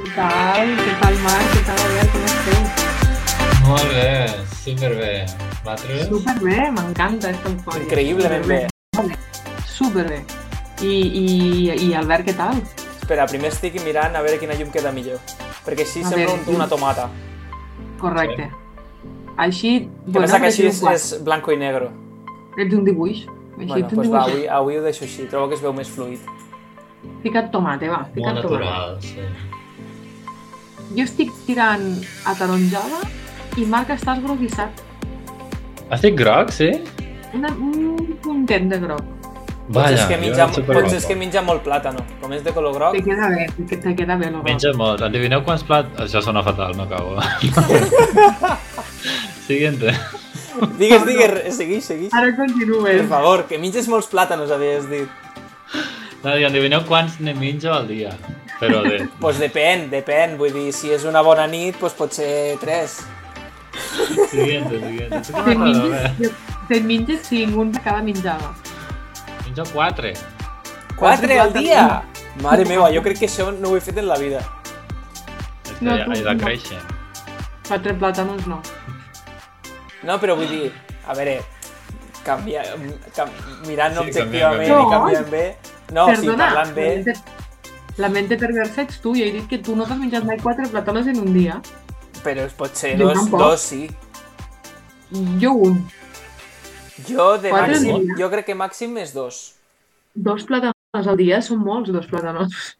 Què tal? Què tal, Marc? Què tal, Albert? Com esteu? Molt bé, superbé. Vosaltres? Superbé, m'encanta esta eufòria. Increïblement bé. Superbé. I, i, I Albert, què tal? Espera, primer estic mirant a veure quina llum queda millor. Perquè així A sembla veure, un, una tomata. Correcte. Així, Que pensa que així és, és blanco i negro. ets un dibuix. Així Bueno, doncs va, avui, avui ho deixo així. Trobo que es veu més fluid. Fica't tomate, va, Molt fica't tomate. natural, sí. Jo estic tirant ataronjada i Marc estàs groguissat. Estic groc, sí? Una, un puntet de groc. Potser és que menja, potser és que menja molt plàtano. Com és de color groc, Te queda bé, te, te queda bé el groc. Menja molt. Endevineu quants plats... Això sona fatal, no acabo. Siguiente. Digues, digues, seguix, seguix. Ara Per continues. favor, que menges molts plàtanos, havies dit. No, i endevineu quants ne menjo al dia. Però de... Doncs pues depèn, depèn. Vull dir, si és una bona nit, doncs pot ser tres. Siguiente, siguiente. Sí que Te m'agrada, menges, bé. te menges cinc, un de cada menjada. Menjo quatre. Quatre al dia! Mare meva, jo crec que això no ho he fet en la vida. És que No, tu he de no. créixer. Quatre plàtanos no. No, però vull dir, a veure, canvia, cam, mirant Sí, objectivament canviant bé. i canviant bé... No, sí, Perdona, parlant bé... la mente, la mente perversa ets tu. Jo he dit que tu no t'has menjat mai quatre plàtanos en un dia. Però pot ser Jo dos, dos sí. Jo un. Jo, de Quatre màxim, jo crec que màxim és dos. Dos plàtanos al dia són molts, dos plàtanos.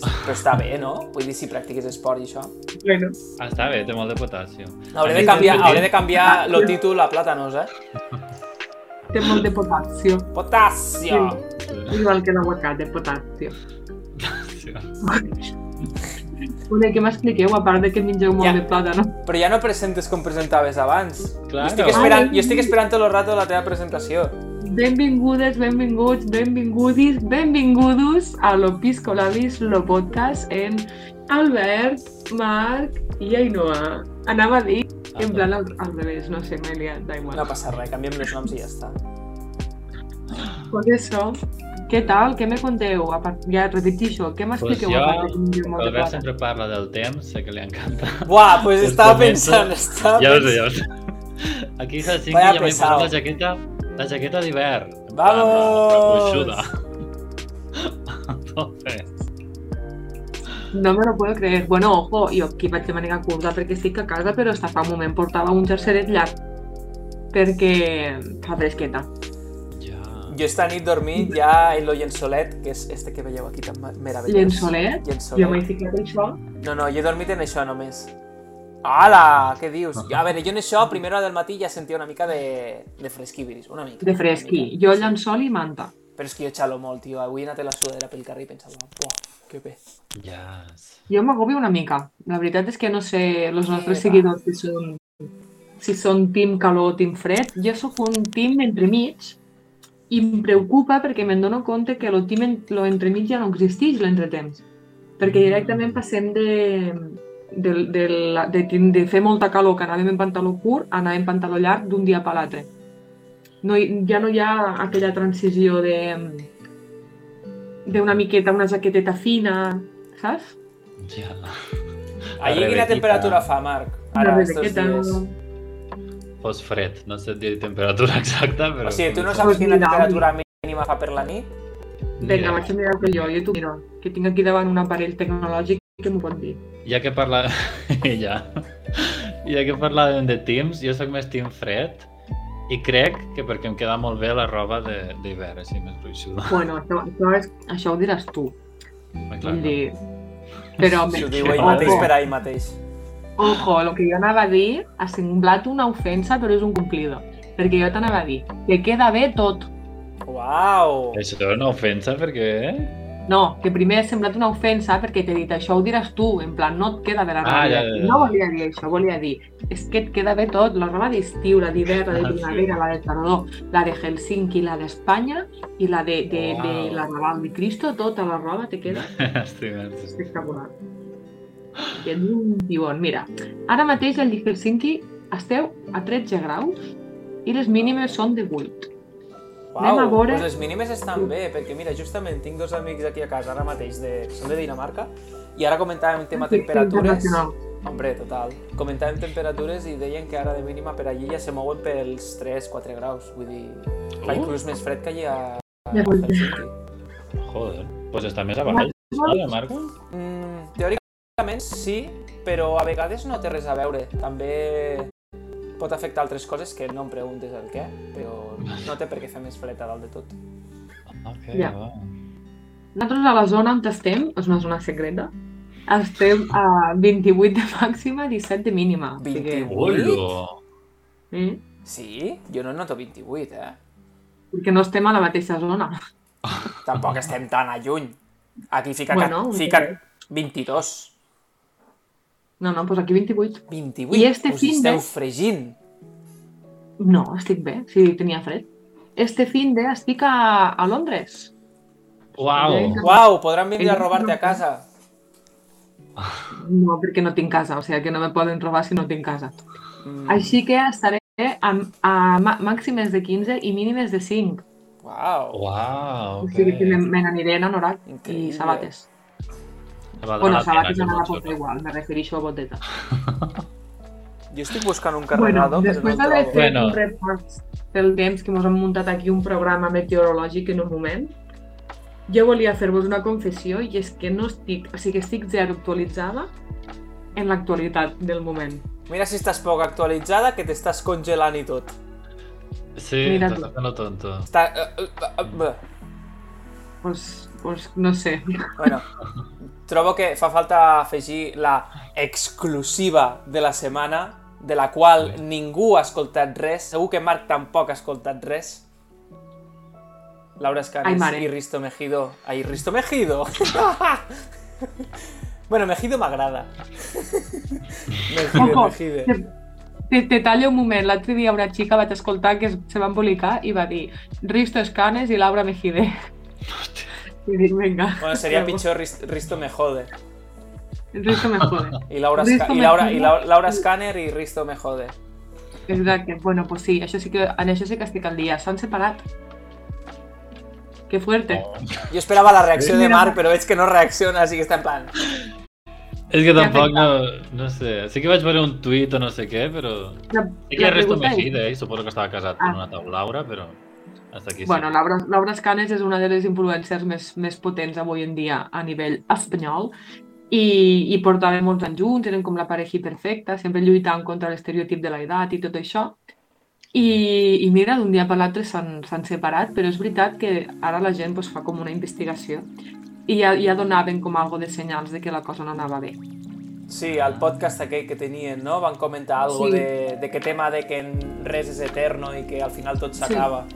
Però està bé, no? Vull dir, si practiques esport i això. Bueno. Ah, està bé, té molt de potassi. Hauré de canviar, hauré de canviar el títol a plàtanos, eh? Té molt de potasio. Potasio! Igual que l'aguacate, potasio. Sí. Bueno, i què m'expliqueu, a part de que mengeu molt Ja. de plàtano? Però ja no presentes com presentaves abans. Claro. Jo estic esperant, jo estic esperant tot el rato la teva presentació. Benvingudes, benvinguts, benvingudis, benvingudos a lo Piscolabis, lo podcast en Albert, Marc i Ainhoa. Anava a dir en plan al, al revés, no sé, m'he liat, da igual. No passa res, canviem els noms i ja està. Pues eso, què tal? Què me conteu? A part, ja repetixo, què m'expliqueu Pues jo, Albert sempre parla del temps, sé que li encanta. Buah, pues Pues estava pensant, estava Ja ho sé, pensant. ja ho sé. Aquí Helsinki ja m'he posat la jaqueta, la jaqueta d'hivern. Vamos! Gruixuda. A tope. No me lo puedo creer. Bueno, ojo, jo aquí vaig de manera curta perquè estic a casa, però hasta fa un moment portava un jerseret llarg perquè fa fresqueta. Ja. Jo esta nit dormit ja en lo llençolet, que és este que veieu aquí tan meravellós. Llençolet? Llençolet. Jo m'he ficat això. No, no, jo he dormit en això només. Hola, què dius? A veure, jo en això, a primera hora del matí ja sentia una mica de, de fresquibiris, una mica. De fresqui. Jo llençol i manta. Però és que jo xalo molt, tio. Avui he anat a la sudadera pel carrer i pensava, buah, que bé. Yes. Jo m'agobio una mica. La veritat és que no sé els nostres va. seguidors si són, si són team calor o team fred. Jo sóc un team entremig i em preocupa perquè me'n dono compte que el team entremig ja no existeix, l'entretemps. Perquè directament passem de, de, de, la- de, de fer molta calor que anàvem en pantaló curt a anar en pantaló llarg d'un dia per l'altre. No, ja no hi ha aquella transició de d'una miqueta, una jaqueteta fina, saps? Ja. Allí quina temperatura fa, Marc? Ara, estos rebequeta, dies. Fos fred, no sé dir temperatura exacta, però... O sigui, tu no saps quina temperatura mínima fa per la nit? Vinga, vaig a mirar que jo, jo t'ho miro, que tinc aquí davant un aparell tecnològic que m'ho pot dir. Ja que parla... ja. Ja que parlàvem de teams, jo sóc més team fred i crec que perquè em queda molt bé la roba de- d'hivern, així més gruixuda. Bueno, això, això, és, això ho diràs tu. Clar, Vull dir... Però, Si ho me- diu ell Ojo. mateix per ahí mateix. ojo, el que jo anava a dir ha semblat una ofensa, però és un cumplido. Perquè jo t'anava a dir que queda bé tot. Uau! Això és una ofensa perquè... No, que primer ha semblat una ofensa perquè t'he dit això ho diràs tu, en plan, no et queda bé la roba. Ah, ja, ja, ja. No volia dir això, volia dir, és que et queda bé tot, la roba d'estiu, la d'hivern, la de Ah, primavera, la de tardor, la de Helsinki, la d'Espanya i la de, de, de Uau. la Raval de Cristo, tota la roba te queda espectacular. Ets un tibon. Mira, ara mateix el de Helsinki esteu a 13 graus i les mínimes són de 8. Anem a Uau, veure- pues les mínimes estan bé, perquè mira, justament tinc dos amics aquí a casa ara mateix, de, són de Dinamarca, I ara comentàvem tema Sí, temperatures. Hombre, total. Comentàvem temperatures i deien que ara de mínima per allí ja se mouen pels 3-4 graus. Vull dir, fa Uh. inclús més fred que allà a Ja. Helsinki. Joder. Pues està més a baix, no, la marca? Mm, teòricament sí, però a vegades no té res a veure. També pot afectar altres coses que no em preguntes el què, però no té per què fer més fred a dalt de tot. Ok, Ja. va. Nosaltres a la zona on estem, és una zona secreta, estem a 28 de màxima, 17 de mínima. O sigui que- 28? Mm, Sí? Jo no noto 28, eh? perquè no estem a la mateixa zona. Tampoc estem tan a lluny. Aquí fica, Bueno, fica poquet. 22. No, no, doncs aquí 28. 28. I este Us fin esteu de- fregint. No, estic bé, si tenia fred. Este fin de estic a, a Londres. Uau! Uau, podran vindre a robar-te a casa. No, perquè no tinc casa, o sigui que no me poden robar si no tinc casa. Mm, Així que estaré a, a mà- màximes de 15 i mínimes de 5. Uau. Uau, O sigui que me, me n'aniré en anorac Increïble. i sabates. Bueno, sabates que anava a portar igual, me refereixo a boteta. Jo estic buscant un Bueno, carregador, després però no el fet trobo. Bueno. un repàs del temps que ens hem muntat aquí un programa meteorològic en un moment, jo volia fer-vos una confessió i és que no estic, o sigui, estic zero actualitzada en l'actualitat del moment. Mira si estàs poc actualitzada, que t'estàs congelant i tot. Sí, Mira t'estàs fent tonto. Està... Uh, uh, uh, uh. Pues, pues no sé. Bueno, trobo que fa falta afegir la exclusiva de la setmana, de la qual ningú ha escoltat res. Segur que Marc tampoc ha escoltat res. Laura Ai, Escanes mare. i Risto Mejido. Ai, Risto Mejido! bueno, Mejido m'agrada. Mejide, Ojo, Mejide. te, te, tallo un moment. L'altre dia una xica vaig escoltar que es, se va embolicar i va dir Risto Escanes i Laura Mejide. I Bueno, pitjor Ris- Risto me jode. Risto me jode. I Laura, Risto me Laura, jode. i Laura, Laura Scanner i Risto me jode. Exacte. Bueno, pues sí, això sí que, en això sí que estic al dia. S'han separat. Que fuerte. Oh. Jo esperava la reacció de Mira. Marc, però veig que no reacciona, així que està en plan... És que tampoc no, sé. Sí que vaig veure un tuit o no sé què, però... La, Sí que la resto pregunta és- Mejide, eh? Suposo que estava casat Ah. amb una tal Laura, però... Hasta aquí sí. Bueno, Laura, Laura Escanes és una de les influencers més, més potents avui en dia a nivell espanyol i, i portaven molts anys junts, eren com la pareja perfecta, sempre lluitant contra l'estereotip de l'edat i tot això. I, i mira, d'un dia per l'altre s'han s'han separat, però és veritat que ara la gent pues, fa com una investigació i ja, ja donaven com algo de senyals de que la cosa no anava bé. Sí, al podcast aquell que tenien, no? Van comentar algo Sí. de, de que tema de que res és eterno i que al final tot s'acaba.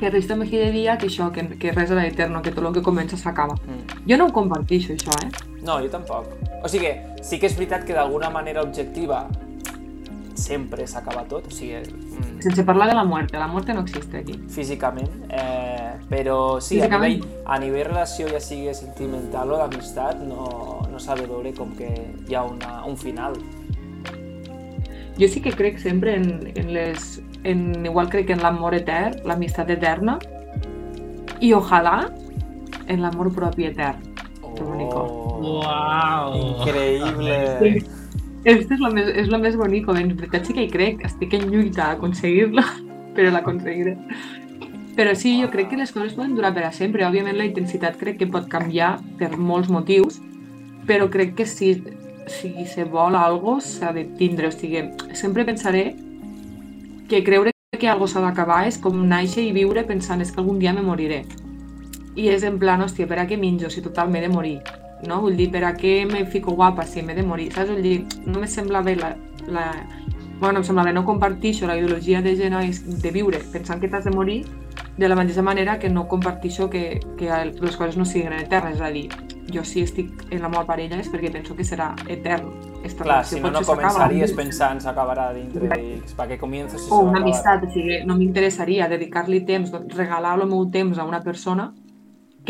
Que Risto Mejide dia que això, que, que res era eterno, que tot el que comença s'acaba. Mm. Jo no ho comparteixo, això, eh? No, jo tampoc. O sigui, sí que és veritat que d'alguna manera objectiva sempre s'acaba tot, o sigui, mm, Sense parlar de la muerte, la muerte no existe aquí. físicament, eh, però sí, a Físicament. nivell, a nivell relació, ja sigui sentimental o d'amistat, no, no s'ha de veure com que hi ha una, un final. Jo sí que crec sempre en, en les... En, igual crec en l'amor etern, l'amistat eterna, i ojalà en l'amor propi etern. Que bonico. Oh, Uau! increïble! Este és lo més, és lo més bonico, en veritat sí que hi crec, estic en lluita a aconseguir-la, però l'aconseguiré. Però sí, jo crec que les coses poden durar per a sempre. Òbviament la intensitat crec que pot canviar per molts motius, però crec que si, si se vol algo s'ha de tindre. O sigui, sempre pensaré que creure que algo s'ha d'acabar és com néixer i viure pensant és que algun dia me moriré. I és en plan, hòstia, per a què menjo si total m'he de morir? No? Vull dir, per a què me fico guapa si m'he de morir? Saps? Vull dir, no me sembla bé la... la... Bueno, em sembla bé no compartixo la ideologia de gent de viure pensant que t'has de morir de la mateixa manera que no compartixo que, que les coses no siguin eternes. És a dir, jo si estic en la meva parella és perquè penso que serà etern. Esta Clar, relació si no, no potser començaries pensant s'acabarà dintre X, perquè comiences si o una acabar. amistat, o sigui, no m'interessaria dedicar-li temps, doncs, regalar el meu temps a una persona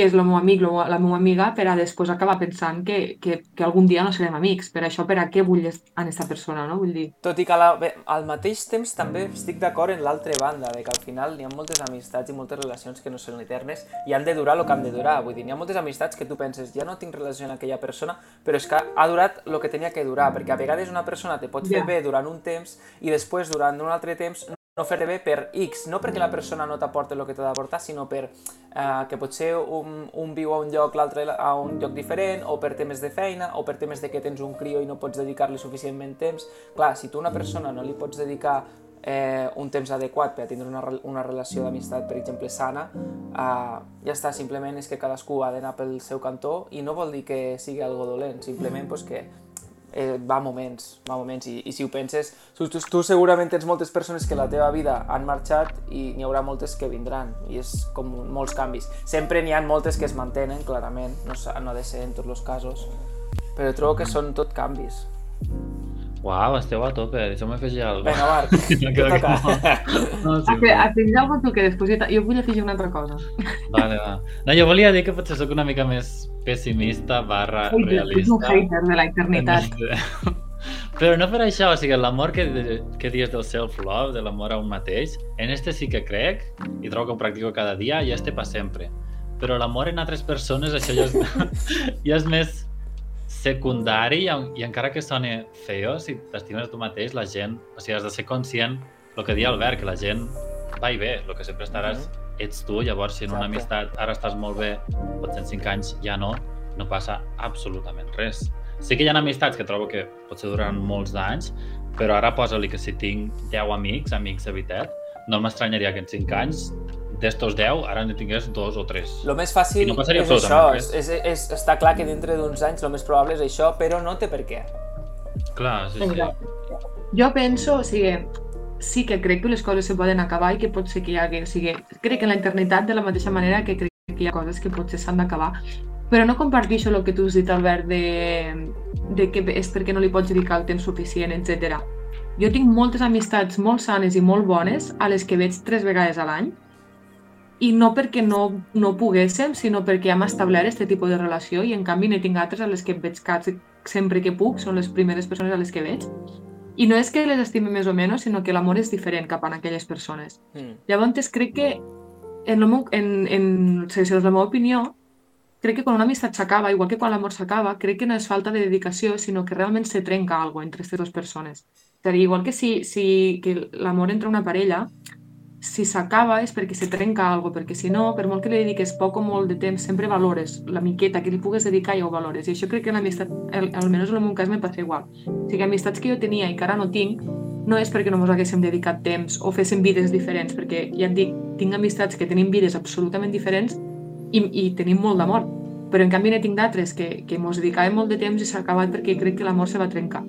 que és el meu amic, lo- la meva amiga, per a després acabar pensant que, que, que algun dia no serem amics. Per això, per a què vull en aquesta persona, no? Vull dir, Tot i que la, bé, al mateix temps també estic d'acord en l'altra banda, de que al final n'hi ha moltes amistats i moltes relacions que no són eternes i han de durar el que han de durar. Vull dir, n'hi ha moltes amistats que tu penses, ja no tinc relació amb aquella persona, però és que ha durat el que tenia que durar, perquè a vegades una persona te pot fer Ja. bé durant un temps i després durant un altre temps no fer-te bé per X, no perquè la persona no t'aporta el que t'ha d'aportar, sinó per eh, que potser un, un viu a un lloc, l'altre a un lloc diferent, o per temes de feina, o per temes de que tens un crió i no pots dedicar-li suficientment temps. Clar, si tu a una persona no li pots dedicar eh, un temps adequat per a tindre una, una relació d'amistat, per exemple, sana, eh, ja està, simplement és que cadascú ha d'anar pel seu cantó i no vol dir que sigui algo dolent, simplement pues, que eh, va a moments, va a moments i, i si ho penses, tu, tu, tu segurament tens moltes persones que la teva vida han marxat i n'hi haurà moltes que vindran i és com molts canvis. Sempre n'hi ha moltes que es mantenen, clarament, no, no ha de ser en tots els casos, però trobo que són tot canvis. Uau, esteu a tope, deixeu-me afegir alguna Vinga, Marc, No te queda toca. com- No, sí, que afegir alguna tu que després jo, vull afegir una altra cosa. Vale, va. No, jo volia dir que potser sóc una mica més pessimista barra Ets un realista. hater de la eternitat. Però no per això, o sigui, l'amor que, que dius del self-love, de l'amor a un mateix, en este sí que crec, i trobo que ho practico cada dia, i este pa sempre. Però l'amor en altres persones, això ja és, ja és més secundari, i, i encara que soni feo, si t'estimes a tu mateix, la gent, o sigui, has de ser conscient, el que deia Albert, que la gent va i ve, el que sempre estaràs ets tu, llavors si en una amistat ara estàs molt bé, potser en 5 anys ja no, no passa absolutament res. Sí que hi ha amistats que trobo que potser duran molts d'anys, però ara posa-li que si tinc 10 amics, amics de veritat, no m'estranyaria que en 5 anys, d'estos 10, ara ne tingués dos o tres. El més fàcil I no passaria és això, és, és, és, està clar que dintre d'uns anys el més probable és això, però no té per què. Clar, sí, sí. Jo penso, o sigui, sí que crec que les coses se poden acabar i que pot ser que hi hagi, o sigui, crec que en la internitat de la mateixa manera que crec que hi ha coses que potser s'han d'acabar, però no comparteixo el que tu has dit, Albert, de, de que és perquè no li pots dedicar el temps suficient, etc. Jo tinc moltes amistats molt sanes i molt bones a les que veig tres vegades a l'any i no perquè no, no poguéssim, sinó perquè hem establert aquest tipus de relació i en canvi ne tinc altres a les que veig quasi sempre que puc, són les primeres persones a les que veig. I no és que les estime més o menys, sinó que l'amor és diferent cap a aquelles persones. Mm. Llavors, crec que, en, el meu, en, en segons la meva opinió, crec que quan una amistat s'acaba, igual que quan l'amor s'acaba, crec que no és falta de dedicació, sinó que realment se trenca alguna entre aquestes dues persones. És a dir, igual que si, si que l'amor entre una parella, si s'acaba és perquè se trenca alguna perquè si no, per molt que li dediques poc o molt de temps, sempre valores la miqueta que li pugues dedicar i ho valores. I això crec que l'amistat, al- almenys en el meu cas, me passa igual. O sigui, amistats que jo tenia i que ara no tinc, no és perquè no mos haguéssim dedicat temps o féssim vides diferents, perquè ja et dic, tinc amistats que tenim vides absolutament diferents i, i tenim molt d'amor. Però en canvi ne tinc d'altres que, que mos dedicàvem molt de temps i s'ha acabat perquè crec que l'amor se va trencar.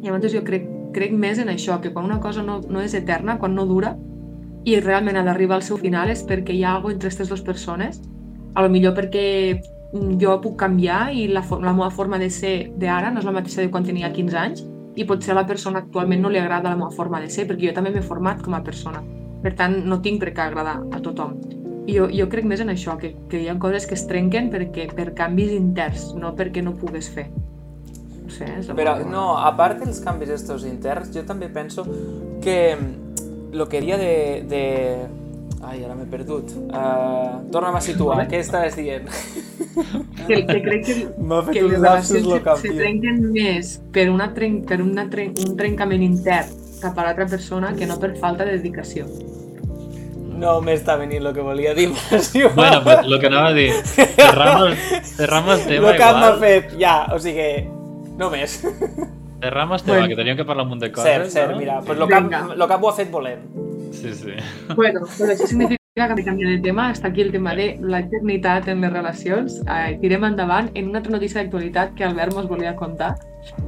Llavors jo crec, crec més en això, que quan una cosa no, no és eterna, quan no dura, i realment ha d'arribar al seu final és perquè hi ha alguna entre aquestes dues persones, a lo millor perquè mm, jo puc canviar i la, la meva forma de ser d'ara no és la mateixa de quan tenia 15 anys i potser a la persona actualment no li agrada la meva forma de ser perquè jo també m'he format com a persona. Per tant, no tinc per què agradar a tothom. I jo, jo crec més en això, que, que hi ha coses que es trenquen perquè, per canvis interns, no perquè no pugues fer. No sé, és la Però no, a part dels canvis estos interns, jo també penso que lo que haria de... de... Ai, ara m'he perdut. Uh, torna'm a situar, què estaves dient? que, que crec que, que les relacions se, se locatiu. trenquen més per, una tren, per una tren, un trencament intern cap a l'altra persona que no per falta de dedicació. No m'està venint el que volia dir, però Bueno, pues lo que anava a dir, cerramos, cerramos tema el que m'ha igual. fet, ja, o sigui, no més. Tema, Bueno. que teníem que parlar un munt de coses, Cert, cert, no? mira, pues lo, cap, Vinga. lo cap ho ha fet volent. Sí, sí. Bueno, però això significa que hem de tema. Està aquí el tema de la eternitat en les relacions. Eh, tirem endavant en una altra notícia d'actualitat que Albert mos volia contar,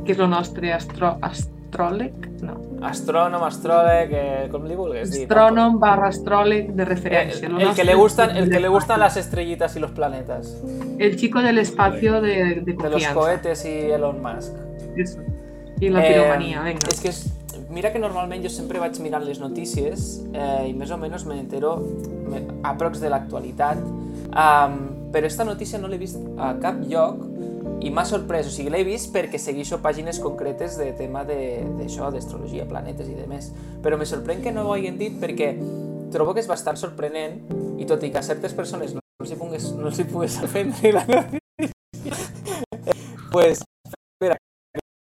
que és el nostre astro, astròleg, no, Astrònom, astròleg, eh, com li vulgues dir. astrònom barra astròleg de Eh, referència. el, que le gustan, el que le gustan las estrellitas y los planetas. El chico del espacio de, de De los confianza. cohetes y Elon Musk. Eso. I la Eh, piromania, vinga. És que és, mira que normalment jo sempre vaig mirant les notícies eh, i més o menys me entero me, aprox de l'actualitat, um, però esta notícia no l'he vist a cap lloc i m'ha sorprès, o sigui, l'he vist perquè segueixo pàgines concretes de tema de- d'això, d'astrologia, planetes i demés, però me sorprèn que no ho hagin dit perquè trobo que és bastant sorprenent i tot i que a certes persones no els hi pogués, no els hi pogués ofendre la notícia, pues,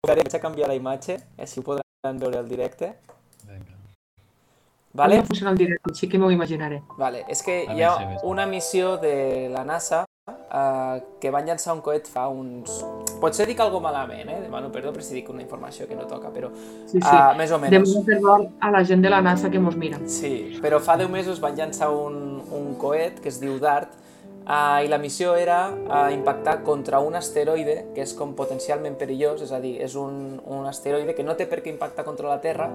vaig a canviar la imatge, així ho podran veure al directe. Vinga. Vale? Com funciona el directe? Sí que m'ho imaginaré. Vale, és que A hi ha sí, una missió de la NASA uh, que van llançar un coet fa uns... Potser dic alguna malament, eh? Demano perdó per si dic una informació que no toca, però Sí, sí. uh, més o menys. Demano perdó a la gent de la NASA que mos mira. Sí, però fa 10 mesos van llançar un, un coet que es diu DART uh, i la missió era uh, impactar contra un asteroide que és com potencialment perillós, és a dir, és un, un asteroide que no té per què impactar contra la Terra,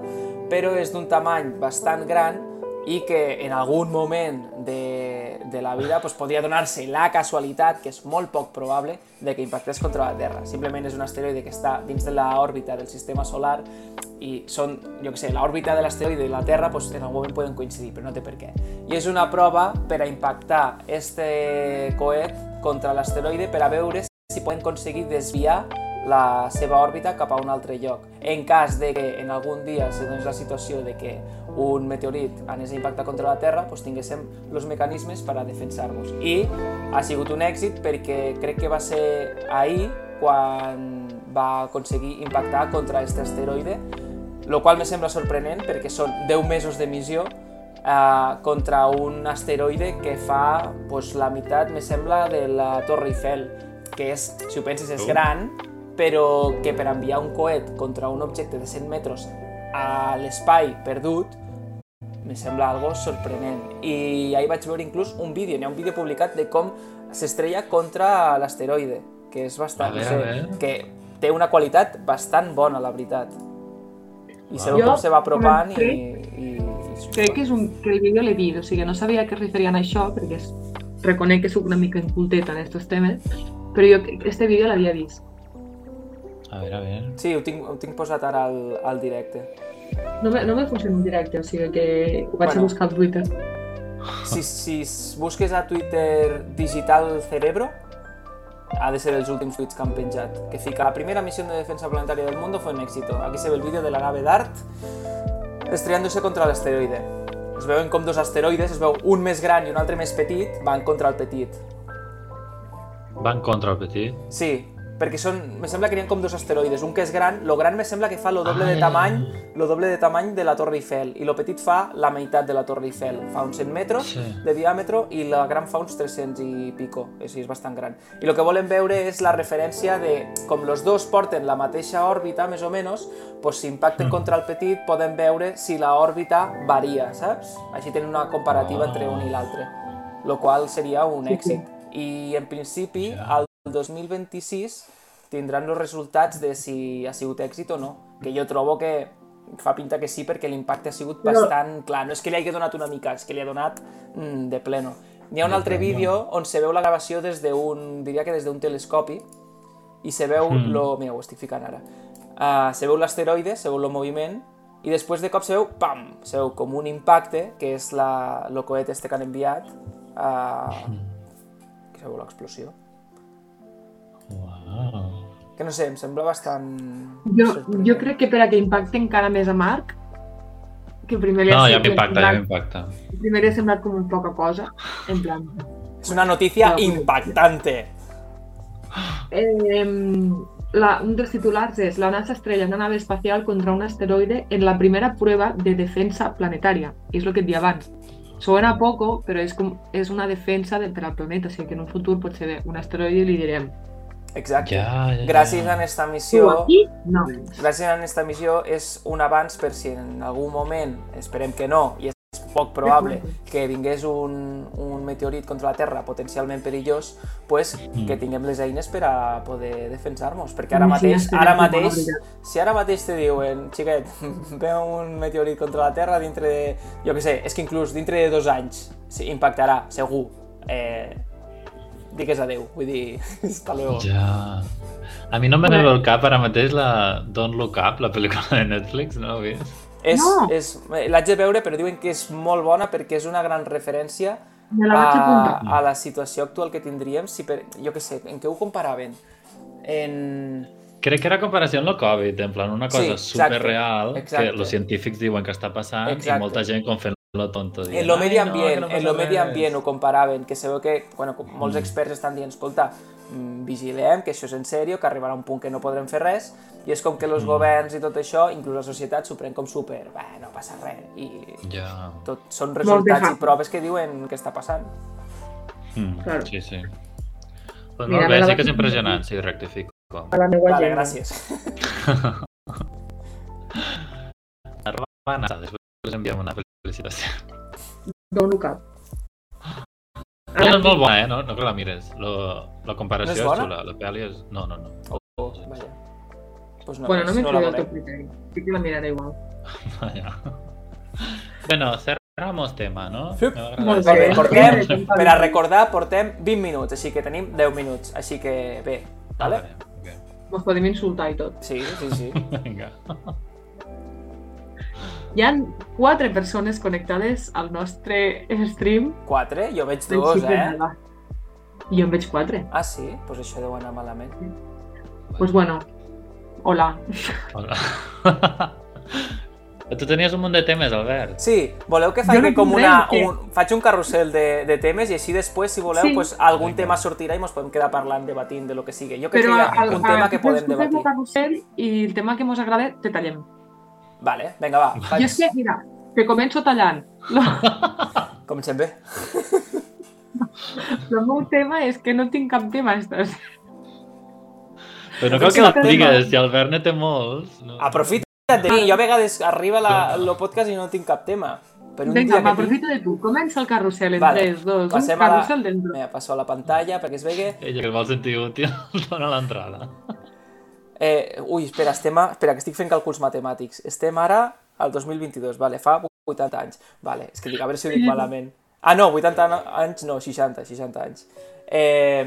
però és d'un tamany bastant gran i que en algun moment de, de la vida pues, podria donar-se la casualitat, que és molt poc probable, de que impactés contra la Terra. Simplement és un asteroide que està dins de l'òrbita del sistema solar i són, jo què sé, l'òrbita de l'asteroide i la Terra pues, en algun moment poden coincidir, però no té per què. I és una prova per a impactar este coet contra l'asteroide per a veure si poden aconseguir desviar la seva òrbita cap a un altre lloc. En cas de que en algun dia se donés la situació de que un meteorit anés a impactar contra la Terra, doncs tinguéssim els mecanismes per a defensar-nos. I ha sigut un èxit perquè crec que va ser ahir quan va aconseguir impactar contra aquest asteroide, el qual me sembla sorprenent perquè són 10 mesos de missió eh, contra un asteroide que fa pues, la meitat, me sembla, de la Torre Eiffel, que és, si ho penses, és gran, però que per enviar un coet contra un objecte de 100 metres a l'espai perdut, me sembla algo sorprenent. I ahir vaig veure inclús un vídeo, n'hi ha un vídeo publicat de com s'estrella contra l'asteroide, que és bastant, veure, no sé, que té una qualitat bastant bona, la veritat. I se Wow. com se va apropant i... crec- i, i Crec que, és un, que el vídeo l'he vist, o sigui, no sabia que es referien a això, perquè és, reconec que soc una mica inculteta en aquests temes, però jo este vídeo l'havia vist. A veure, a veure. Sí, ho tinc, ho tinc posat ara al, al directe. No me, no me funciona en directe, o sigui que ho vaig Bueno. a buscar al Twitter. Si, si busques a Twitter Digital Cerebro, ha de ser els últims tuits que han penjat, que fica la primera misión de defensa planetaria del mundo fue un éxito. Aquí se ve el vídeo de la nave DART estrellándose contra l'asteroide. Es veuen com dos asteroides, es veu un més gran i un altre més petit, van contra el petit. Van contra el petit. Sí, perquè són, me sembla que n'hi ha com dos asteroides, un que és gran, lo gran me sembla que fa lo doble de Ai. tamany, lo doble de tamany de la Torre Eiffel, i lo petit fa la meitat de la Torre Eiffel, fa uns 100 metres Sí. de diàmetre i la gran fa uns 300 i pico, és, és bastant gran. I el que volem veure és la referència de, com els dos porten la mateixa òrbita, més o menys, doncs si impacten Mm. contra el petit podem veure si la òrbita varia, saps? Així tenen una comparativa Ah. entre un i l'altre, lo qual seria un Sí, sí. èxit. I en principi, Ja. Al 2026 tindran els resultats de si ha sigut èxit o no, que jo trobo que fa pinta que sí perquè l'impacte ha sigut bastant clar, no és que li hagi donat una mica, és que li ha donat mm, de pleno. N'hi ha un De altre vídeo on se veu la gravació des d'un, diria que des d'un telescopi i se veu Mm. lo... Mira, ho estic ficant ara. Uh, se veu l'asteroide, se veu el moviment i després de cop se veu, pam, se veu com un impacte, que és la, el coet este que han enviat, uh, que se veu l'explosió. Que no sé, em sembla bastant... Jo, sorprenent. jo crec que per a que impacte encara més a Marc, que primer li ha, No, ja semblat- m'impacta, ja m'impacta. primer li ha semblat com poca cosa, en plan... És una notícia No. impactante. Eh, la, un dels titulars és La NASA estrella una nave espacial contra un asteroide en la primera prueba de defensa planetaria. I és el que et dia abans. Suena poco, però és, com, és una defensa de, per al planeta, o sigui que en un futur pot ser un asteroide i li direm Exacte. Ja, ja, Gràcies ja. a aquesta tu missió, aquí no gràcies a aquesta missió és un avanç per si en algun moment, esperem que no, i és poc probable que vingués un, un meteorit contra la Terra potencialment perillós, pues, Mm. que tinguem les eines per a poder defensar-nos, perquè ara mateix, que ara mateix, si ara mateix te diuen, xiquet, veu un meteorit contra la Terra dintre de, jo què sé, és que inclús dintre de dos anys sí, impactarà, segur. Eh, digues adeu, vull dir, hasta luego. Ja. A mi no me Bueno. ve al cap ara mateix la Don't Look Up, la pel·lícula de Netflix, no l'heu vist? És, No. és, L'haig de veure, però diuen que és molt bona perquè és una gran referència la a, a la situació actual que tindríem, si per, jo què sé, en què ho comparaven? En... Crec que era comparació amb el Covid, en plan una cosa Sí, exacte, superreal exacte. que els científics diuen que està passant Exacte. i molta gent com fent-lo tonto. Dient, En lo "Ai, medi no, ambient, que no en lo medi res". ambient ho comparaven, que sabeu que, bueno, com molts Mm. experts estan dient, escolta, mm, vigilem, que això és en sèrio, que arribarà un punt que no podrem fer res, i és com que els Mm. governs i tot això, inclús la societat, s'ho pren com super, bé, no passa res, i Ja. tot són resultats i proves que diuen que està passant. Mm, Claro. Sí, sí. Pues Mira, molt me bé, la sí que és impressionant, sí, rectifico. A la meva Vale, gràcies. Anar, després enviem una felicitació. Dono cap. No, és molt bona, eh? No, no que la mires. Lo, la comparació No és és, xula. La pel·li és... No, no, no. Oh, vaja. Pues no, Bueno, no me no el teu criteri. Sí que la miraré igual. Ja. Bueno, cerramos tema, no? Sí. Me va agradar. Molt bé, bé. portem, per a recordar, portem 20 minuts, així que tenim 10 minuts, així que bé, Ah, vale? vale, ok. Mos podem insultar i tot. Sí, sí, sí. Vinga. Hi ha quatre persones connectades al nostre stream. 4? Jo veig Xipre eh? Jo en veig quatre. Ah, sí? Doncs pues això deu anar malament. Pues bueno, hola. Hola. tu tenies un munt de temes, Albert. Sí, voleu que faci no com una... que- Un, faig un carrusel de, de temes i així després, si voleu, Sí. pues, algun Vinga. tema sortirà i ens podem quedar parlant, debatint de lo que sigui. Jo crec Però que hi ha al, un tema que podem el debatir. carrusel i el tema que mos agrada, te tallem. Vale, vinga, va. Jo Faig... és que, mira, te començo tallant. Lo, Comencem bé. el meu tema és que no tinc cap tema. Estàs. Però no Però cal que el tema. digues, si Albert ne té molts. No. Aprofita't de mi. Jo a vegades arriba la, el podcast i no tinc cap tema. Per un Vinga, dia que tinc... m'aprofito de tu. Comença el carrusel en Vale, 3, 2, 1, passem a la- carrusel dentro. Mira, passo a la pantalla perquè es vegi. Ella que el vol sentir útil, dona l'entrada. Eh, ui, espera, estem a... espera, que estic fent càlculs matemàtics. Estem ara al 2022, vale, fa 80 anys. Vale, és que dic, a veure si ho dic malament. Ah, no, 80 an- anys, no, 60, 60 anys. Eh,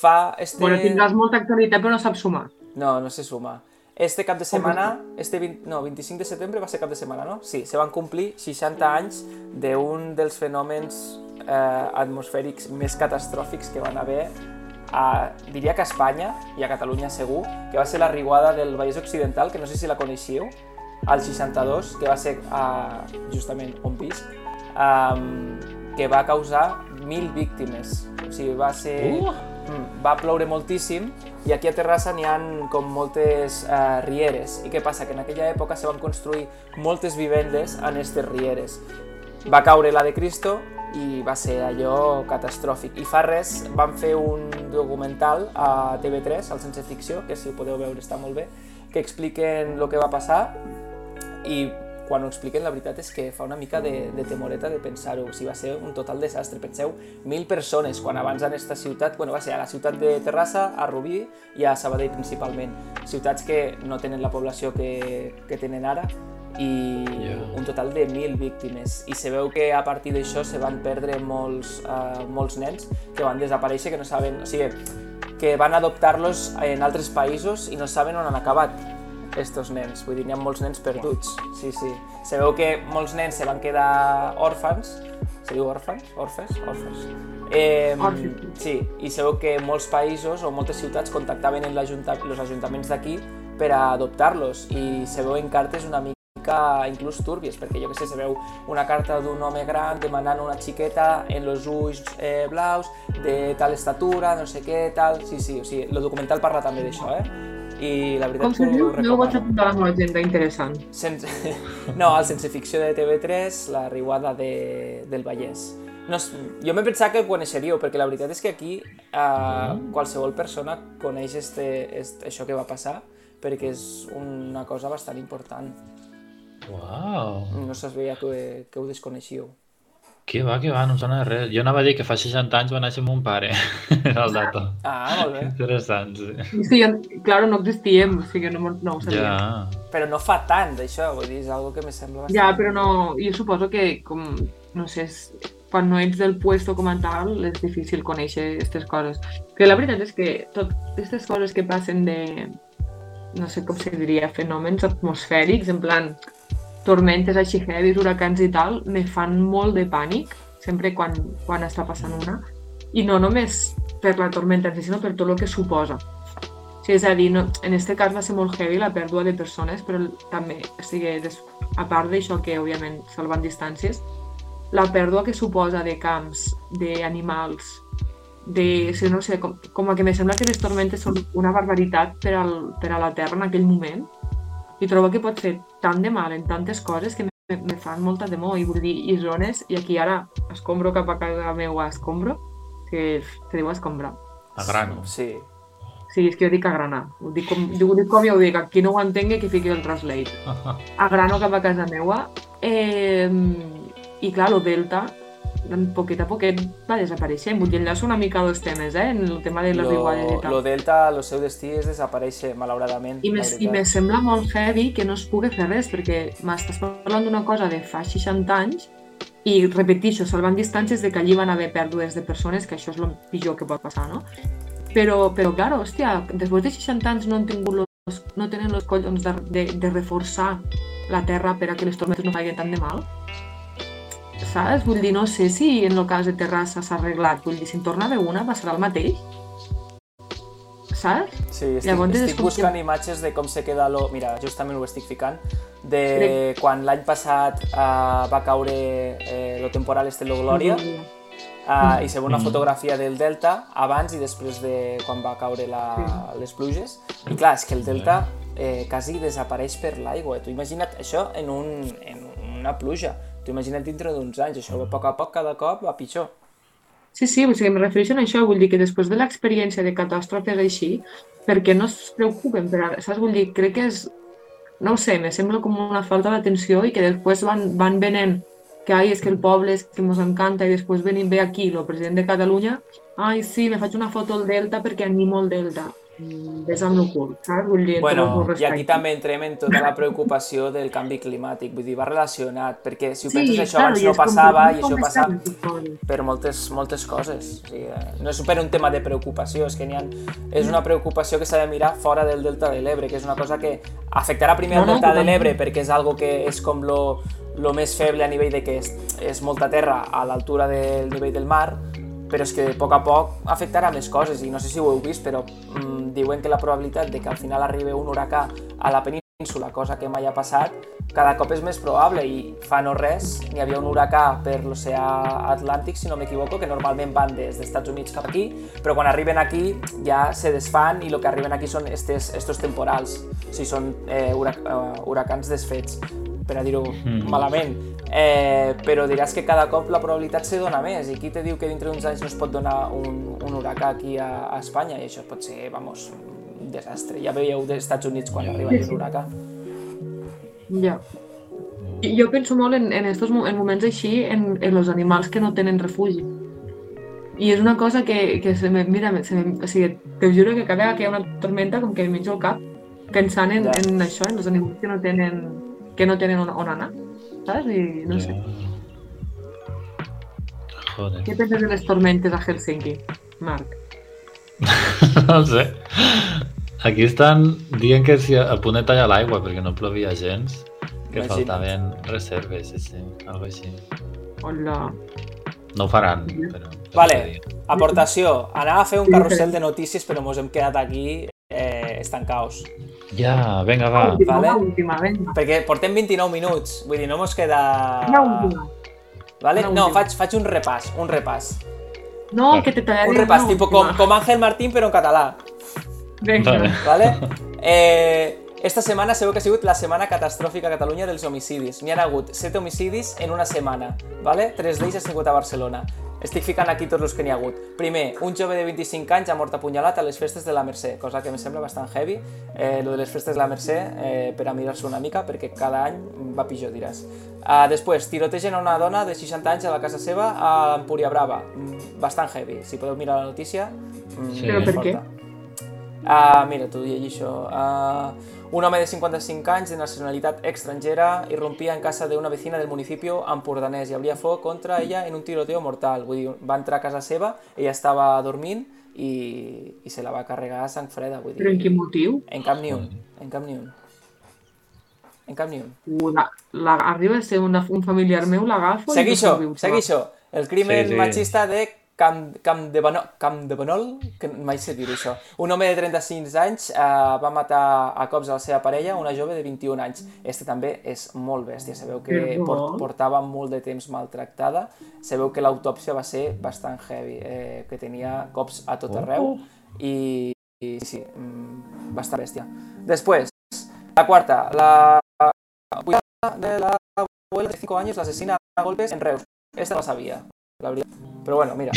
fa este... Bueno, tindràs molta actualitat però no saps sumar. No, no sé sumar. Este cap de setmana, este 20, no, 25 de setembre va ser cap de setmana, no? Sí, se van complir 60 anys d'un dels fenòmens eh, atmosfèrics més catastròfics que van haver a, diria que a Espanya i a Catalunya segur, que va ser la riuada del Vallès Occidental, que no sé si la coneixíeu, al 62, que va ser uh, justament on visc, um, que va causar mil víctimes. O sigui, va ser... Uh! Mm, va ploure moltíssim i aquí a Terrassa n'hi han com moltes eh, rieres. I què passa? Que en aquella època se van construir moltes vivendes en aquestes rieres. Va caure la de Cristo i va ser allò catastròfic. I fa res van fer un documental a TV3, al Sense Ficció, que si ho podeu veure està molt bé, que expliquen el que va passar i quan ho expliquen la veritat és que fa una mica de, de temoreta de pensar-ho, o sigui, va ser un total desastre, penseu, mil persones, quan abans en esta ciutat, bueno, va ser a la ciutat de Terrassa, a Rubí i a Sabadell principalment, ciutats que no tenen la població que, que tenen ara i Ja. un total de mil víctimes i se veu que a partir d'això se van perdre molts, uh, molts nens que van desaparèixer, que no saben, o sigui, que van adoptar-los en altres països i no saben on han acabat estos nens, vull dir, n'hi ha molts nens perduts, sí, sí. Se veu que molts nens se van quedar òrfans, se diu òrfans? Orfes? Orfes. Eh, sí, i se veu que molts països o moltes ciutats contactaven els ajuntaments d'aquí per a adoptar-los i se veuen cartes una mica inclús túrbies, perquè jo que sé, se veu una carta d'un home gran demanant una xiqueta en los ulls eh, blaus, de tal estatura, no sé què, tal... Sí, sí, o sigui, el documental parla també d'això, eh? I la veritat Com que ho No ho vaig recomano. apuntar a la meva agenda, interessant. Sense... No, el Sense Ficció de TV3, la riuada de... del Vallès. No, jo m'he pensat que el coneixeríeu, perquè la veritat és que aquí eh, qualsevol persona coneix este, este, això que va passar, perquè és una cosa bastant important. Uau! No sabia que, que ho desconeixíeu. Que va, que va, no em sona de res. Jo anava a dir que fa 60 anys va néixer mon pare. Era el dato. Ah, molt bé. Interessant, sí. Sí, jo- claro, no existíem, o sigui, no, no ho sabia. Ja. Però no fa tant d'això, vull dir, és algo que me sembla bastant... Ja, però no... Jo suposo que, com, no sé, és- quan no ets del puesto com a tal, és difícil conèixer aquestes coses. Que la veritat és que tot aquestes coses que passen de, no sé com se diria, fenòmens atmosfèrics, en plan tormentes així heavies, huracans i tal, me fan molt de pànic. sempre quan, quan està passant una. I no només per la tormenta, en si, sinó per tot el que suposa. Sí, és a dir, no, en aquest cas va ser molt heavy la pèrdua de persones, però també, o sigui, des, a part d'això que, òbviament, salvant distàncies, la pèrdua que suposa de camps, d'animals, de, si no sé, com, com que me sembla que les tormentes són una barbaritat per, al, per a la Terra en aquell moment i trobo que pot fer tant de mal en tantes coses que me, me fan molta temor i vull dir, i zones, i aquí ara escombro cap a casa meva, escombro, que se diu escombrar. A grano. Sí. Sí, és que jo dic agranar. Ho dic com, ho dic com jo ho dic, qui no ho entengui que fiqui el translate. Agrano cap a casa meva. Eh, I clar, el delta, poquet a poquet va desapareixent. Vull dir, enllaço una mica dos temes, eh? En el tema de les riuades i tal. Lo delta, el seu destí és desaparèixer, malauradament. I, me, I me sembla molt heavy que no es pugui fer res, perquè m'estàs parlant d'una cosa de fa 60 anys i repetixo, salvant distàncies de que allí van haver pèrdues de persones, que això és el pitjor que pot passar, no? Però, però claro, hòstia, després de 60 anys no han tingut los, no tenen els collons de, de, de reforçar la terra per a que les tormentes no facin tant de mal. Saps? Vull dir, no sé si en el cas de Terrassa s'ha arreglat. Vull dir, si en torna a una, passarà el mateix. Saps? Sí, estic, Llavors, estic com buscant que- imatges de com se queda lo... Mira, justament ho estic ficant, de quan l'any passat uh, va caure eh, lo temporal este lo Glòria, uh, i se ve una Mm. fotografia del Delta abans i després de quan va caure la, les pluges. I clar, és que el Delta eh, quasi desapareix per l'aigua. Tu imagina't això en, un, en una pluja. Tu imagina't dintre d'uns anys, això a poc a poc cada cop va pitjor. Sí, sí, o sigui, em refereixo a això, vull dir que després de l'experiència de catàstrofes així, per què no es preocupen? Per, ara? saps? Vull dir, crec que és, no ho sé, me sembla com una falta d'atenció i que després van, van venent que ai, és que el poble és que ens encanta i després venim ve aquí el president de Catalunya ai, sí, me faig una foto al Delta perquè animo el Delta. Mm, Ves amb el cul, saps? Vull dir, el Bueno, i aquí també entrem en tota la preocupació del canvi climàtic, vull dir, va relacionat, perquè si ho Sí, penses això claro, abans no és com passava que i això com passa per moltes, moltes coses. O sigui, no és per un tema de preocupació, és que n'hi ha, és una preocupació que s'ha de mirar fora del delta de l'Ebre, que és una cosa que afectarà primer no, delta de l'Ebre perquè és algo que és com lo, lo més feble a nivell de que és, és molta terra a l'altura del nivell del mar, però és que a poc a poc afectarà més coses i no sé si ho heu vist, però mm, diuen que la probabilitat de que al final arribi un huracà a la península, cosa que mai ha passat, cada cop és més probable i fa no res n'hi havia un huracà per l'oceà Atlàntic, si no m'equivoco, que normalment van des dels Estats Units cap aquí, però quan arriben aquí ja se desfan i el que arriben aquí són estes, estos temporals, o sigui, són eh, hurac eh, huracans desfets, per a dir-ho Mm. malament. Eh, però diràs que cada cop la probabilitat se dona més i qui te diu que dintre d'uns anys no es pot donar un, un huracà aquí a, a Espanya i això pot ser, vamos, un desastre. Ja veieu dels Estats Units quan arriba Sí, sí. huracà. Ja. I jo penso molt en, en, estos, en moments així en, en els animals que no tenen refugi. I és una cosa que, que se me, mira, se me, o sigui, te juro que cada vegada que hi ha una tormenta com que em menjo el cap pensant en, Ja. en això, en els animals que no tenen, que no tenen on, on anar, saps? I no sé. Joder. Què penses de les tormentes a Helsinki, Marc? No sé. Aquí estan dient que si a punt de tallar l'aigua perquè no plovia gens, que Imagina't. faltaven reserves, sí, sí, algo així. Hola. No ho faran, però... Vale. Aportació. Anava a fer un carrusel de notícies, però mos hem quedat aquí estancaus. Ja, vinga, va. Última, vale. última, vinga. Perquè portem 29 minuts, vull dir, no mos queda... Una última. Vale? Una No, última. faig, faig un repàs, un repàs. No, Vale. que te tallaré Un repàs, tipo com, com Ángel Martín, però en català. Vinga. Vale. ¿vale? Eh, esta setmana sabeu que ha sigut la setmana catastròfica a Catalunya dels homicidis. N'hi ha hagut 7 homicidis en una setmana, ¿vale? 3 d'ells ha sigut a Barcelona. Estic ficant aquí tots els que n'hi ha hagut. Primer, un jove de 25 anys ha mort apunyalat a les festes de la Mercè, cosa que em sembla bastant heavy, eh, lo de les festes de la Mercè, eh, per a mirar-se una mica, perquè cada any va pitjor, diràs. Uh, després, tirotegen a una dona de 60 anys a la casa seva a Empúria Brava. Mm, bastant heavy. Si podeu mirar la notícia, mm, Sí. Però per què? Uh, mira, t'ho dic això. Uh, un home de 55 anys de nacionalitat estrangera irrompia en casa de una vecina del municipio empordanès i habría foc contra ella en un tiroteo mortal. Vull dir, va entrar a casa seva, ella estava dormint i, i se la va carregar a sang freda. Vull dir, Però en quin motiu? En cap ni un. En cap ni un. En cap ni un. La, la, arriba a ser una, un familiar meu, l'agafo... i Segui no això, segui això. El crimen Sí, sí. machista de Camp, Camp, de Banol, Camp de Banol, que mai sé dir això. Un home de 35 anys eh, va matar a cops a la seva parella, una jove de 21 anys. Este també és molt bèstia. Sabeu que Perdó? por, portava molt de temps maltractada. Sabeu que l'autòpsia va ser bastant heavy, eh, que tenia cops a tot Oh. arreu i, i sí, mm, bastant bèstia. Després, la quarta, la cuidada de la abuela de 5 años la asesina a golpes en Reus. Esta no la sabia, la veritat. Però bueno, mira.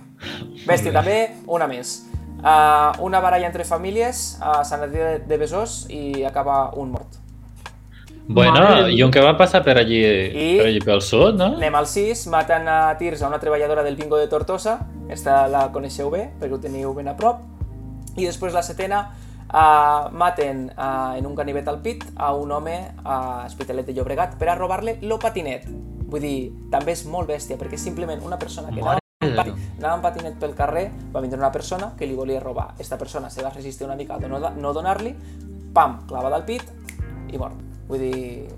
Bèstia, també una més. Uh, una baralla entre famílies a Sant Adrià de, Besòs i acaba un mort. Bueno, i un que va passar per allí, I- per allí pel sud, no? Anem al 6, maten a tirs a una treballadora del bingo de Tortosa, esta la coneixeu bé, perquè ho teniu ben a prop, i després la setena, uh, maten uh, en un ganivet al pit a un home a Hospitalet de Llobregat per a robar-li lo patinet. Vull dir, també és molt bèstia, perquè és simplement una persona que anava Mare amb, de pati, anava amb patinet pel carrer, va vindre una persona que li volia robar. Esta persona se va resistir una mica a no, no donar-li, pam, clavada al pit i mort. Vull dir,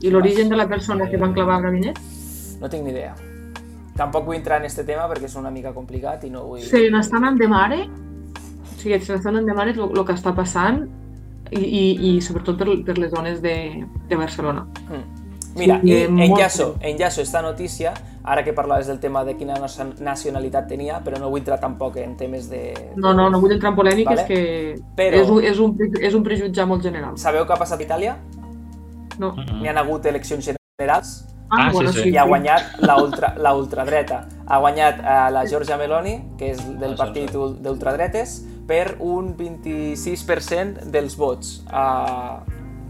I l'origen de la persona que van clavar al gabinet? no tinc ni idea. Tampoc vull entrar en este tema perquè és una mica complicat i no vull... Se n'estan endemare, o sigui, se n'estan endemare el que està passant i, i, i sobretot per, per les zones de, de Barcelona. Mm. Mira, Sí, i eh, molt enllaço, enllaço esta notícia, ara que parlaves del tema de quina nacio- nacionalitat tenia, però no vull entrar tampoc en temes de... No, no, no vull entrar en polèmiques, Vale. que Però- és, un, és, un, és un prejutjar molt general. Sabeu què ha passat a Itàlia? No. Mhm. N'hi han hagut eleccions generals Ah, Ah, sí, bueno, sí. sí. i ha guanyat la, ultra, la ultradreta. Ha guanyat eh, la Giorgia Meloni, que és del Ah, partit d'ultradretes, per un 26% dels vots. Uh,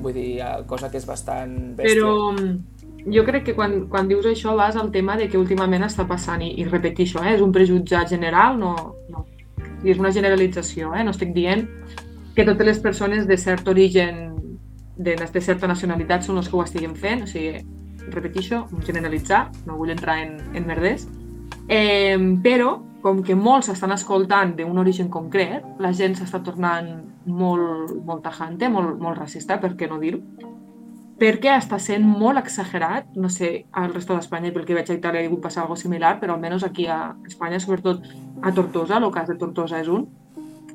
vull dir, cosa que és bastant bèstia. Però mm, jo crec que quan, quan dius això vas al tema de que últimament està passant, i, i repetixo, eh, és un prejutjat general, no, no. I és una generalització, eh? no estic dient que totes les persones de cert origen, de, de certa nacionalitat, són les que ho estiguin fent, o sigui, repetixo, generalitzar, no vull entrar en, en merders, eh, però com que molts estan escoltant d'un origen concret, la gent s'està tornant molt, molt tajante, molt, molt racista, per què no dir-ho, perquè està sent molt exagerat, no sé, al resto d'Espanya, pel que veig a Itàlia ha hagut passar alguna similar, però almenys aquí a Espanya, sobretot a Tortosa, el cas de Tortosa és un,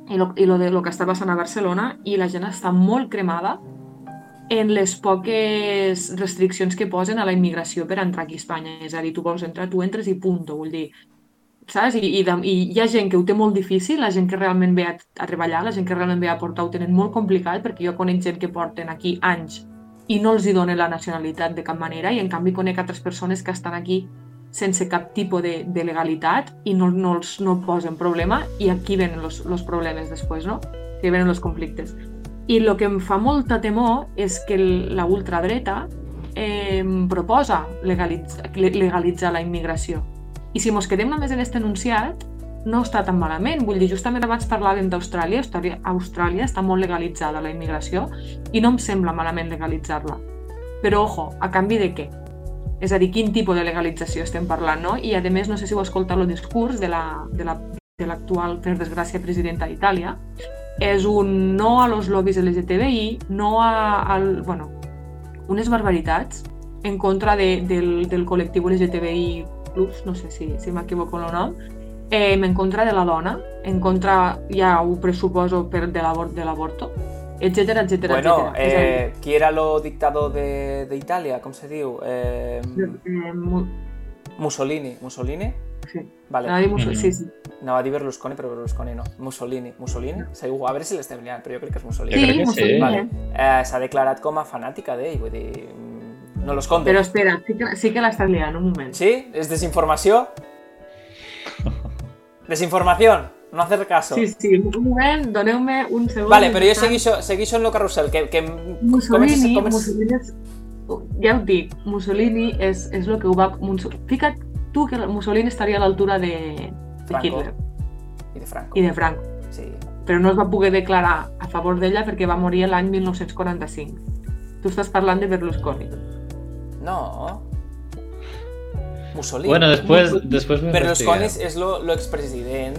i lo, i lo de lo que està passant a Barcelona, i la gent està molt cremada en les poques restriccions que posen a la immigració per entrar aquí a Espanya. És a dir, tu vols entrar, tu entres i punt, vull dir, saps? I, i, de, I hi ha gent que ho té molt difícil, la gent que realment ve a, a treballar, la gent que realment ve a portar ho tenen molt complicat, perquè jo conec gent que porten aquí anys i no els hi dona la nacionalitat de cap manera, i en canvi conec altres persones que estan aquí sense cap tipus de, de legalitat i no, no els no posen problema, i aquí venen els problemes després, no? Que venen els conflictes. I el que em fa molta temor és que la ultradreta eh, proposa legalitzar, legalitzar la immigració. I si mos quedem només en aquest enunciat, no està tan malament. Vull dir, justament abans parlàvem d'Austràlia. Austràlia, Austràlia està molt legalitzada la immigració i no em sembla malament legalitzar-la. Però, ojo, a canvi de què? És a dir, quin tipus de legalització estem parlant, no? I, a més, no sé si heu escoltat el discurs de la- de la- de l'actual, per desgràcia, presidenta d'Itàlia. És un no a los lobbies LGTBI, no a, al, bueno, unes barbaritats en contra de, del, del col·lectiu LGTBI+, no sé si, si m'equivoco el nom, eh, en contra de la dona, en contra, ja ho pressuposo, per de de l'avorto, etcètera, etcètera, Bueno, etcètera. Eh, qui era lo dictador de- d'Itàlia? Com se diu? Eh, eh, mu- Mussolini. Mussolini? sí. Vale. Anava a dir Musso- Mhm. sí, sí. Anava a dir Berlusconi, però Berlusconi no. Mussolini. Mussolini? Segur, a veure si l'estem liant, però jo crec que és Mussolini. crec Sí, que Mussolini, sí. Vale. Eh, S'ha declarat com a fanàtica d'ell, vull dir... No los conte. Però espera, sí que, sí que l'estàs liant, un moment. ¿Sí? ¿Es desinformació? Desinformación, no hacer caso. Sí, sí, un moment, doneu-me un segon. Vale, però jo segueixo, segueixo en lo carrusel, que, que Mussolini, comences- comences- Mussolini és, ja ho dic, Mussolini és, és el que ho va... Fica't tu que Mussolini estaria a l'altura de, de. Hitler I de Franco. i de Franco, Sí. però no es va poder declarar a favor d'ella perquè va morir l'any 1945. Tu estàs parlant de Berlusconi. No. Mussolini. Bueno, después, después me Berlusconi investigué. és lo, lo expresident,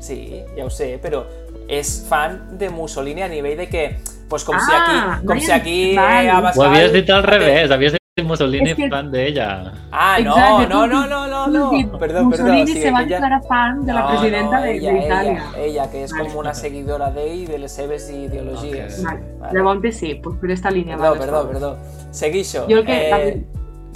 sí, ja ho sé, però és fan de Mussolini a nivell de que, pues com si Ah, aquí, com vale, si aquí vale. Abascal... Ho havies dit al revés, havies dit Mussolini Es que- fan d'ella. Ah, no, Exacte, no, no, no, no, no. tu has dit Perdó, perdó. Mussolini sí, se va aquella- declarar fan de la No, presidenta no, de- ella, d'Itàlia. Ella, ella, que és Vale. com una seguidora d'ell i de les seves ideologies. Ok. Vale. Vale. Llavors sí, pues per esta línia. Perdó, vale, perdó, perdó. Seguixo. Jo el que- Eh,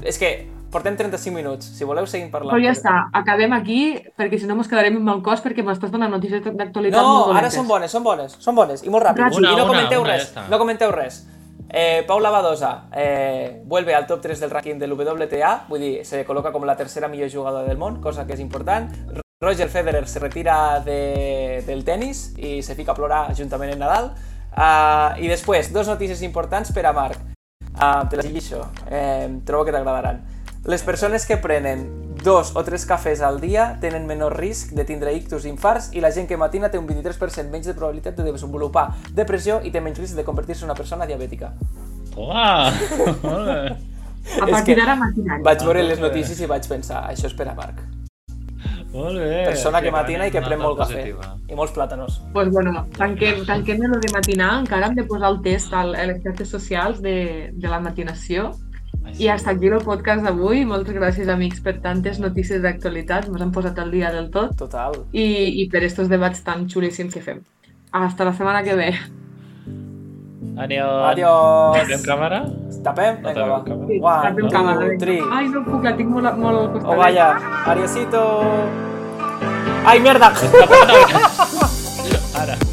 és que portem 35 minuts. Si voleu, seguim parlant. Però ja està, acabem aquí, perquè si no mos quedarem amb el cos perquè m'estàs donant notícies d'actualitat No, molt ara són bones, són bones, són bones, i molt ràpid. Ràpid. I no una, comenteu una, res, ja no comenteu res. Eh, Paula Badosa eh, vuelve al top 3 del ranking del WTA, vull dir, se col·loca com la tercera millor jugadora del món, cosa que és important. Roger Federer se retira de, del tennis i se fica a plorar juntament amb Nadal. Uh, I després, dos notícies importants per a Marc. Uh, te les llegeixo, eh, trobo que t'agradaran. Les persones que prenen dos o tres cafès al dia tenen menor risc de tindre ictus i infarts i la gent que matina té un 23% menys de probabilitat de desenvolupar depressió i té menys risc de convertir-se en una persona diabètica. Bé. A partir d'ara matinant. Vaig veure les notícies i vaig pensar, això és per a Marc. Molt bé. Persona que matina i que pren molt cafè. I molts plàtanos. pues bueno, tanquem, tanquem lo de matinar, encara hem de posar el test al- a les xarxes socials de, de la matinació. Ai, I hasta aquí el podcast d'avui. Moltes gràcies, amics, per tantes notícies d'actualitat. Ens han posat al dia del tot. Total. I, i per estos debats tan xulíssims que fem. Hasta la setmana que ve. Adiós. Adiós. Fem càmera? Tapem? No Vinga, va. tapem càmera. Sí, One, tapem two, càmera. three. Ai, no puc, la tinc molt, molt al costat. Oh, vaya. Adiosito. ¡Ay, mierda! Tapem, tapem.